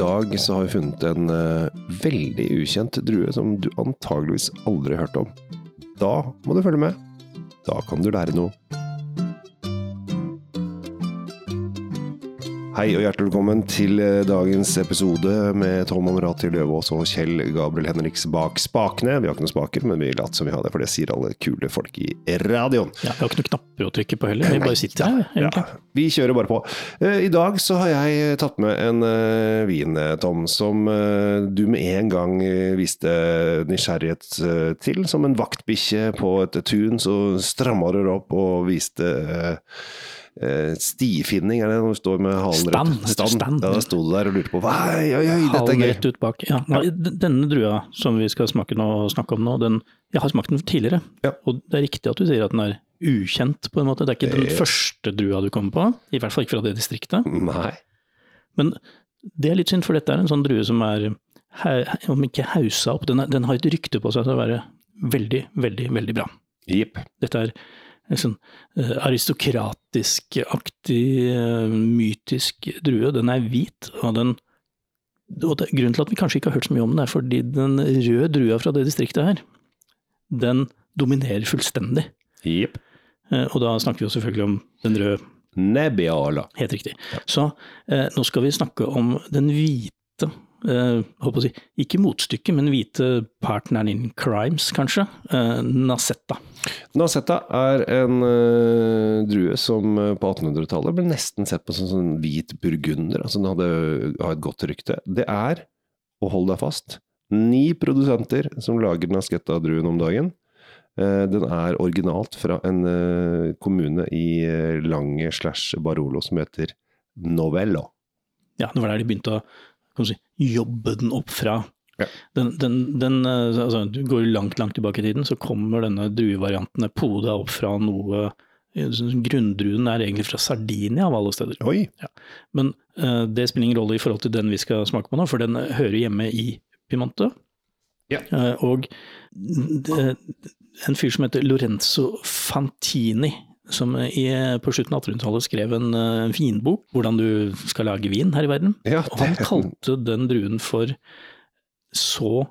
dag så har vi funnet en eh, veldig ukjent drue som du antageligvis aldri har hørt om. Da må du følge med. Da kan du lære noe. Hei og hjertelig velkommen til eh, dagens episode med Tom Amrati Løvaas og Kjell Gabriel Henriks bak spakene. Vi har ikke noen spaker, men vi later som vi har det, for det sier alle kule folk i radioen. Ja, vi har ikke noen knapper å trykke på heller, vi bare sitter her. egentlig. Ja, vi kjører bare på. Eh, I dag så har jeg tatt med en eh, vin, eh, Tom, som eh, du med en gang eh, viste nysgjerrighet eh, til. Som en vaktbikkje på et tun, så stramma du opp og viste eh, eh, stifinning, er det når du står med halen Stand, rett? Stand. stand. Ja, da sto du der og lurte på oi, oi, oi, dette er gøy. rett ut bak. Ja, denne drua som vi skal smake nå, snakke om nå, den, jeg har smakt den tidligere. Ja. Og det er riktig at du sier at den er ukjent, på en måte. Det er ikke den Eh. første drua du kommer på, i hvert fall ikke fra det distriktet. Nei. Men det er litt synd, for dette er en sånn drue som er, om ikke hausa opp, den, er, den har et rykte på seg til å være veldig, veldig, veldig bra. Yep. Dette er sånn eh, aristokratisk-aktig, eh, mytisk drue. Den er hvit, og den og det, Grunnen til at vi kanskje ikke har hørt så mye om den, er fordi den røde drua fra det distriktet her, den dominerer fullstendig. Jepp. Eh, Og da snakker vi jo selvfølgelig om den røde, Nebbiala. helt riktig. Så eh, nå skal vi snakke om den hvite, håper å si, ikke motstykket, men hvite partneren in crimes, kanskje, eh, Nasetta. Nasetta er en eh, drue som eh, på 1800-tallet ble nesten sett på som sånn hvit burgunder. Altså den hadde hadde et godt rykte. Det er, og hold deg fast, ni produsenter som lager Nasetta-druen om dagen. Eh, den er originalt fra en eh, kommune i eh, Lange slash Barolo som heter Novello. Ja, det var der de begynte å si, jobbe den opp fra. Ja. Den, den, den, eh, altså, du går langt, langt tilbake i tiden, så kommer denne druevarianten poda opp fra noe eh, Grunndruen er egentlig fra Sardinia, av alle steder. Oi! Men uh, det spiller ingen rolle i forhold til den vi skal smake på nå, for den eh, hører hjemme i Piemonte. Ja. Uh, og det, en fyr som heter Lorenzo Fantini, som i, på slutten av 1800-tallet skrev en eh, vinbok, hvordan du skal lage vin her i verden. Ja, Og han kalte den druen for så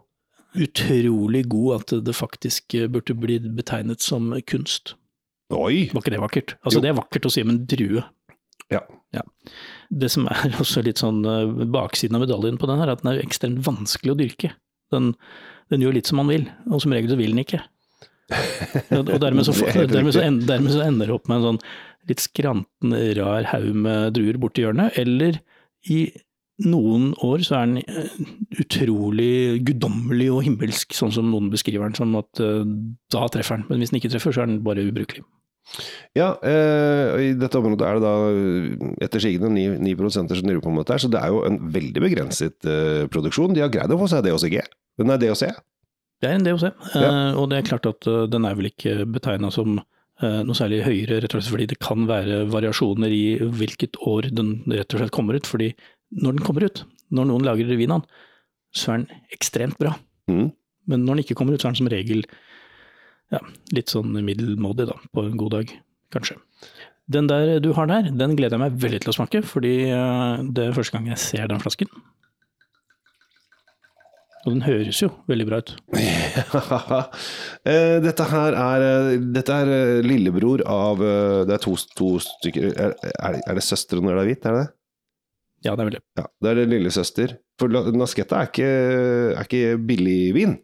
utrolig god at det faktisk eh, burde bli betegnet som kunst. Oi! Var ikke det vakkert? Altså Jo. det er vakkert å si om en drue. Ja. Det som er også litt sånn eh, baksiden av medaljen på den, her, er at den er ekstremt vanskelig å dyrke. Den, den gjør litt som man vil, og som regel så vil den ikke. Og dermed så, er dermed, så en, dermed så ender det opp med en sånn litt skranten, rar haug med druer borti hjørnet, eller i noen år så er den eh, utrolig guddommelig og himmelsk, sånn som noen beskriver den, som at eh, da treffer den. Men hvis den ikke treffer, så er den bare ubrukelig. Ja, eh, og i dette området er det da etter sigende ni, ni produsenter som driver på med dette, så det er jo en veldig begrenset produksjon. De har greid å få seg DOCG. Nei, DOC. Det er en DOC, eh, og det er klart at eh, den er vel ikke betegna som eh, noe særlig høyere, rett og slett fordi det kan være variasjoner i hvilket år den rett og slett kommer ut. fordi når den kommer ut, når noen lager revyen av den, så er den ekstremt bra. Mm. Men når den ikke kommer ut, så er den som regel ja, litt sånn middelmådig, da, på en god dag, kanskje. Den der du har der, den gleder jeg meg veldig til å smake, fordi det er første gang jeg ser den flasken. Og den høres jo veldig bra ut. Eh, dette her er, eh, dette er eh, lillebror av Det er to, to stykker er, er er det søstre når det er hvitt, er det det? Ja, det er vel det. Ja, det er det lillesøster. For Nasketta er ikke, er ikke billig vin.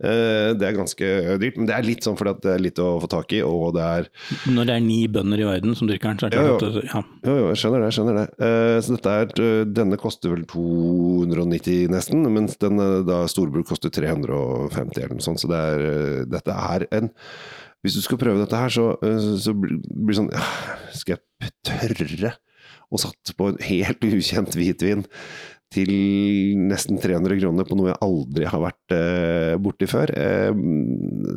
Eh, Det er ganske dyrt, men det er litt sånn fordi at det er litt å få tak i, og det er Når det er ni bønder i verden som dyrker den, så er det jo, at ja. Jo, jo, jeg skjønner det. jeg skjønner det. Eh, så dette er, eh, denne koster vel 290 nesten, mens den da storbruk koster 350 eller noe sånt. Så det er, dette er en Hvis du skal prøve dette her, så, så blir det sånn ja, Skal jeg tørre å satse på en helt ukjent hvitvin til nesten 300 kroner på noe jeg aldri har vært eh, borti før? Eh,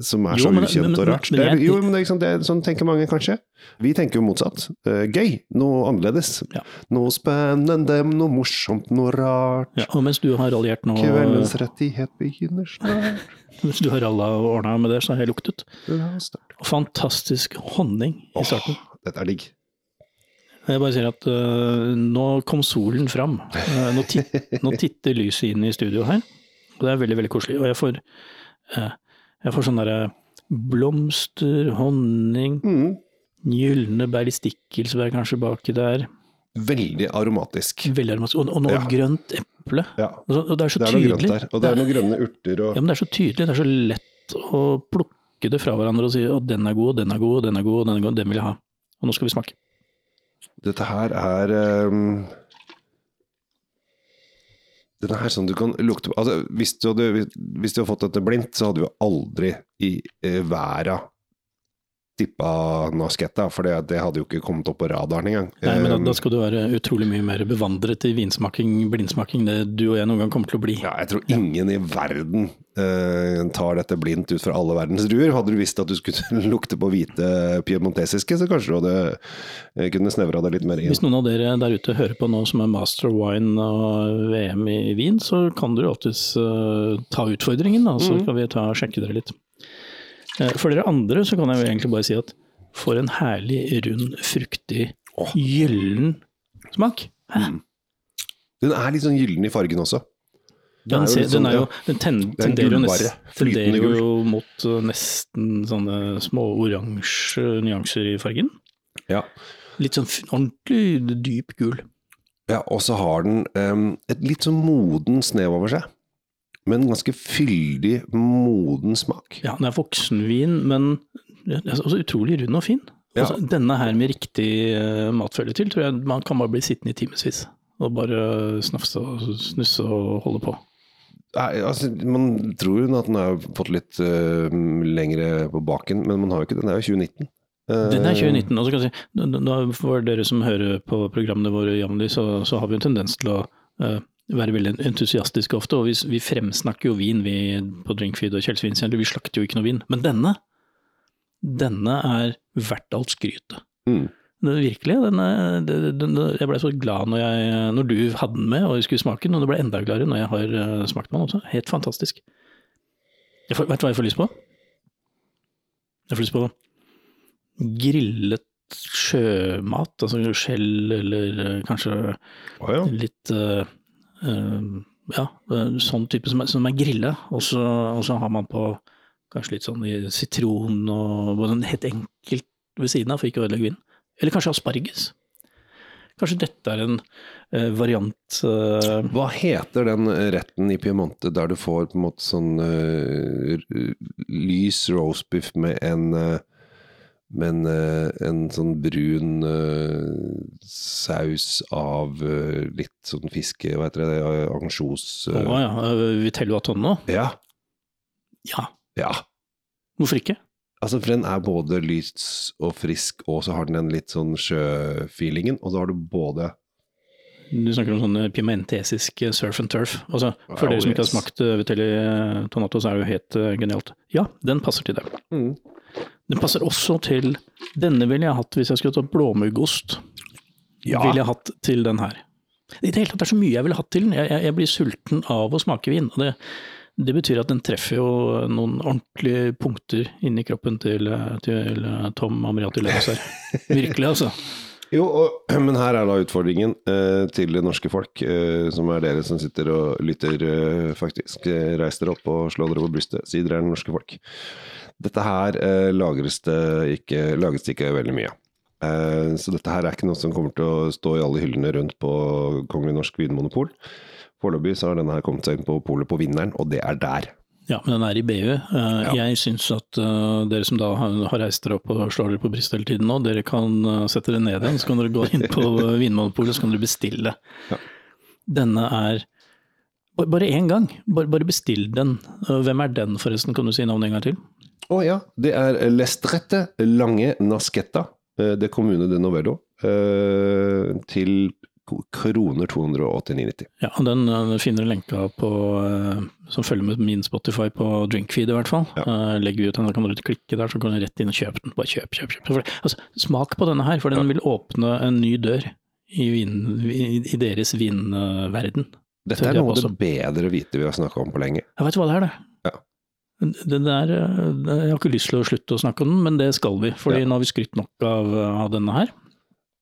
som er Jo, så men- ukjent men- og rart. men Det er, jo, men det er, sant, det sånn tenker mange kanskje. Vi tenker jo motsatt. Eh, gøy, noe annerledes. Ja. Noe spennende, noe morsomt, noe rart. Ja, og mens du har raljert nå, Kveldens rettighet begynner snart. mens du har ralla og ordna med det, så har jeg luktet. Fantastisk honning i starten. Åh, dette er digg. Jeg bare sier at uh, nå kom solen fram. Uh, nå, tit, nå titter lyset inn i studio her, og det er veldig, veldig koselig. Og jeg får, uh, jeg får sånn derre blomster, honning, Mm. gylne bær i stikkelsbær kanskje baki der. Veldig aromatisk. Veldig aromatisk. Og, og noe Ja. grønt eple. Ja. Altså, Og det er så Det er noe grønt der. Og det er noen grønne urter og Ja, men det er så tydelig, det er så lett å plukke det fra hverandre og si at den er god, den er god, den er god, den er god, den vil jeg ha. Og nå skal vi smake. Dette her er um, Denne her sånn du kan lukte på. Altså, hvis, du hadde, hvis du hadde fått dette blindt, så hadde du aldri i eh, verda tippa Nasketta, for det, det hadde jo ikke kommet opp på radaren engang. Nei, men da, Um, da skal du være utrolig mye mer bevandret i vinsmaking, blindsmaking, det du og jeg noen gang kommer til å bli. ja, jeg tror ingen i verden eh, tar dette blindt ut fra alle verdens druer. Hadde du visst at du skulle lukte på hvite piemontesiske, så kanskje du hadde eh, kunne snevra det litt mer inn. Hvis noen av dere der ute hører på nå som er master of wine og VM i vin, så kan dere alltids uh, ta utfordringen, da, så kan vi ta sjekke dere litt. Eh, for dere andre så kan jeg jo egentlig bare si at for en herlig, rund, fruktig, gyllen smak. Hæ? Den er litt sånn gyllen i fargen også. Den, er ser, sånn, den, jo, den ten, den er en tenderer, nest, tenderer jo mot uh, nesten sånne små oransje nyanser i fargen. Ja. Litt sånn ordentlig dyp gul. Ja, og så har den um, et litt sånn moden snev over seg. Men ganske fyldig, moden smak. Ja, den er voksenvin, men også utrolig rund og fin. Ja. Altså, denne her med riktig uh, matfølge til, tror jeg man kan bare bli sittende i timevis. Og bare snafse og snusse og holde på. Nei, altså, man tror jo at den har fått litt uh, lengre på baken, men man har jo ikke den. Det er jo 2019. Eh, Den er 2019. og så kan jeg si, For dere som hører på programmene våre jevnlig, så, så har vi en tendens til å eh, være veldig entusiastiske ofte. Og vi, vi fremsnakker jo vin vi på Drinkfeed og Kjelsvinsenter, vi slakter jo ikke noe vin. Men denne, denne er verdt alt skrytet. Mm. Det, virkelig. Den er, den, jeg ble så glad når, jeg, når du hadde den med og jeg skulle smake den, og det ble enda gladere når jeg har eh, smakt den også. Helt fantastisk. Jeg får, vet du hva jeg får lyst på? Jeg får lyst på grillet sjømat, altså skjell eller eh, kanskje oh, ja. litt eh, Ja, eh, sånn type som er, som er grilla, og så, har man på kanskje litt sånn i sitron og bare sånn helt enkelt ved siden av for ikke å ødelegge vinen. Eller kanskje asparges. Kanskje dette er en eh, variant eh, Hva heter den retten i Piemonte der du får på en måte sånn eh, lys roastbiff med en eh, med en, eh, en sånn brun saus av eh, litt sånn fiske, hva heter det, ansjos Å eh, ja, eh, Vitello Atonno? Ja. Ja, Ja. hvorfor ikke? Altså, for den er både lys og frisk, og så har den den litt sånn sjøfeelingen, og så har du både Du snakker om sånn pimentesisk surf and turf. Altså, for Oh, dere som ikke har smakt Vitelli Tonato, så er det jo helt genialt. Ja, den passer til det. Den passer også til Denne ville jeg hatt hvis jeg skulle tatt blåmuggost. Ja. Ville jeg hatt til den her. I det hele tatt det er så mye jeg ville hatt til den. Jeg, jeg, jeg blir sulten av å smake vin. og det, det betyr at den treffer jo noen ordentlige punkter inni kroppen til, til eh, Tom Amriati Løvaas her. Virkelig, altså. Jo, og, men her er da utfordringen eh, til det norske folk, eh, som er dere som sitter og lytter, eh, faktisk. Eh, Reis dere opp og slå dere på brystet, si dere er det norske folk. Dette her eh, lagres det ikke, lages ikke veldig mye av. Eh, så dette her er ikke noe som kommer til å stå i alle hyllene rundt på Kongelig Norsk Vinmonopol. Foreløpig så har denne her kommet seg inn på polet på Vinneren, og det er der. Ja, men den er i BU. Eh, Jeg syns at eh, dere som da har reist dere opp og slår dere på brystet hele tiden nå, dere kan sette dere ned igjen, så kan dere gå inn på Vinmonopolet så kan dere bestille. Ja. Denne er Bare én gang, bare, bare bestill den. Hvem er den forresten, kan du si navnet en gang til? Å ja, det er Lestrette Lange Nasketta eh, de Kommune de Novello eh, til kroner 289,90. Ja, Den eh, finner du lenka på, som følger med min Spotify på Drinkfeed i hvert fall. Ja. Legger vi ut den, da kan du klikke der, så kan du rett inn og kjøpe den. Bare kjøp, kjøp, kjøp. Altså, smak på denne her, for den vil åpne en ny dør i, vin, i, i deres vinverden. Dette er noe av det bedre hvite vi har snakka om på lenge. Jeg vet hva det er, det. Den der, eh, jeg har ikke lyst til å slutte å snakke om den, men det skal vi. fordi Ja. nå har vi skrytt nok av, av denne her.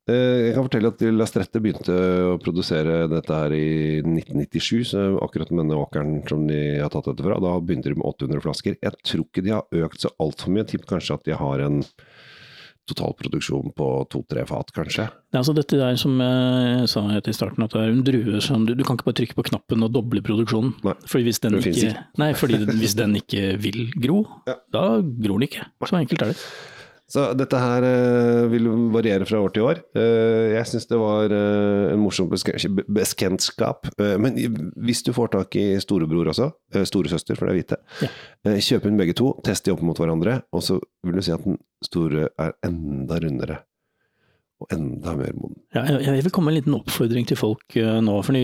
Eh, Jeg kan fortelle at Lastrette begynte å produsere dette her i 1997, så akkurat med denne åkeren som de har tatt dette fra, da begynte de med 800 flasker. Jeg tror ikke de har økt så altfor mye. Jeg tipper kanskje at de har en totalproduksjon på to-tre fat, kanskje. Er altså dette der som jeg sa helt i starten, at det er en drue som du, du kan ikke bare trykke på knappen og doble produksjonen. Nei, fordi hvis den finnes ikke, nei, fordi hvis den ikke vil gro, Ja. da gror den ikke. Så enkelt er det. Så dette her eh, vil variere fra år til år. Eh, jeg syns det var eh, en morsom bekjentskap. Men hvis du får tak i storebror også, storesøster for det er hvite, Ja. kjøp inn begge to, test de opp mot hverandre, og så vil du si at den store er enda rundere. Og enda mer moden. Ja, jeg, vil komme med en liten oppfordring til folk nå. fordi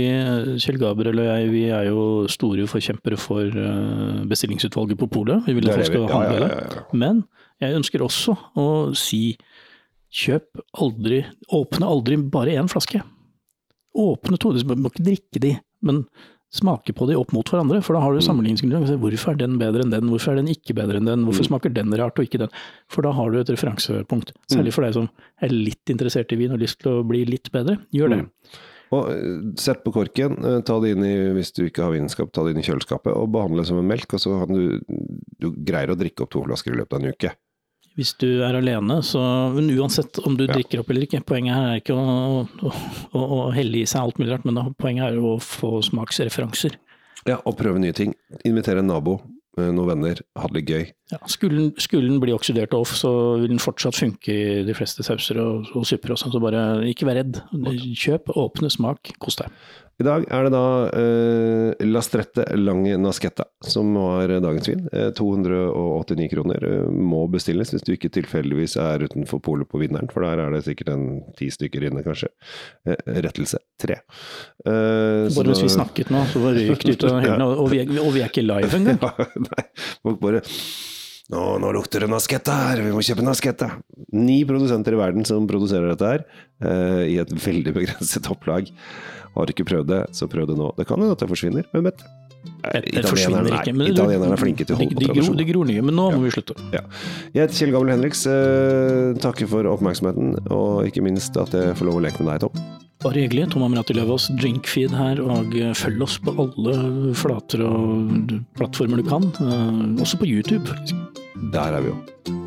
Kjell Gabriel og jeg vi er jo store forkjempere for bestillingsutvalget på polet. Vi vil at folk skal handle det. Men jeg ønsker også å si kjøp aldri, åpne aldri bare én flaske. Åpne to, du må ikke drikke de, men smake på de opp mot hverandre, for da har du Mm. sammenligningsgrunnlag. Hvorfor er den bedre enn den, hvorfor er den ikke bedre enn den, hvorfor Mm. smaker den rart og ikke den? For da har du et referansepunkt. Mm. Særlig for deg som er litt interessert i vin og har lyst til å bli litt bedre. Gjør det. Mm. Og eh, Sett på korken, eh, ta det inn i, hvis du ikke har vinskap, ta det inn i kjøleskapet og behandle det som en melk. og så kan du, du greier å drikke opp to flasker i løpet av en uke. Hvis du er alene, så men uansett om du Ja. drikker opp eller ikke, poenget her er ikke å, å, å, å helle i seg alt mulig rart, men poenget er å få smaksreferanser. Ja, Og prøve nye ting. Invitere en nabo, eh, noen venner, ha det litt gøy. Ja, skulle den bli oksidert off, så vil den fortsatt funke i de fleste sauser og, og supper og sånn, så bare ikke vær redd. Kjøp, åpne, smak, kos deg. I dag er det da eh, Lastrette Lange Nasketta som var dagens vin. Eh, 289 kroner. Eh, må bestilles hvis du ikke tilfeldigvis er utenfor polet på vinneren, for der er det sikkert en ti stykker inne, kanskje. Eh, rettelse tre. Eh, Bare mens vi snakket nå, så var røyk det ut av hyllene, og, vi er- og vi er ikke live engang. Ja, nei, folk bare nå, nå lukter det nasketta her, vi må kjøpe nasketta. Ni produsenter i verden som produserer dette her, uh, i et veldig begrenset opplag. Har du ikke prøvd det, så prøv det nå. Det kan hende at det forsvinner, men vet Italienerne, ikke. men- Italienerne er flinke til å holde de, de, gror, tradisjonen. Det gror nye, men nå må vi slutte. Jeg heter Kjell Gabel Henriks. uh, takker for oppmerksomheten, og ikke minst at jeg får lov å leke med deg, Tom. Bare hyggelig. Tom Amirati Løvaas, drinkfeed her, og eh, følg oss på alle flater og plattformer du kan. uh, Også på YouTube, faktisk. Der er vi jo.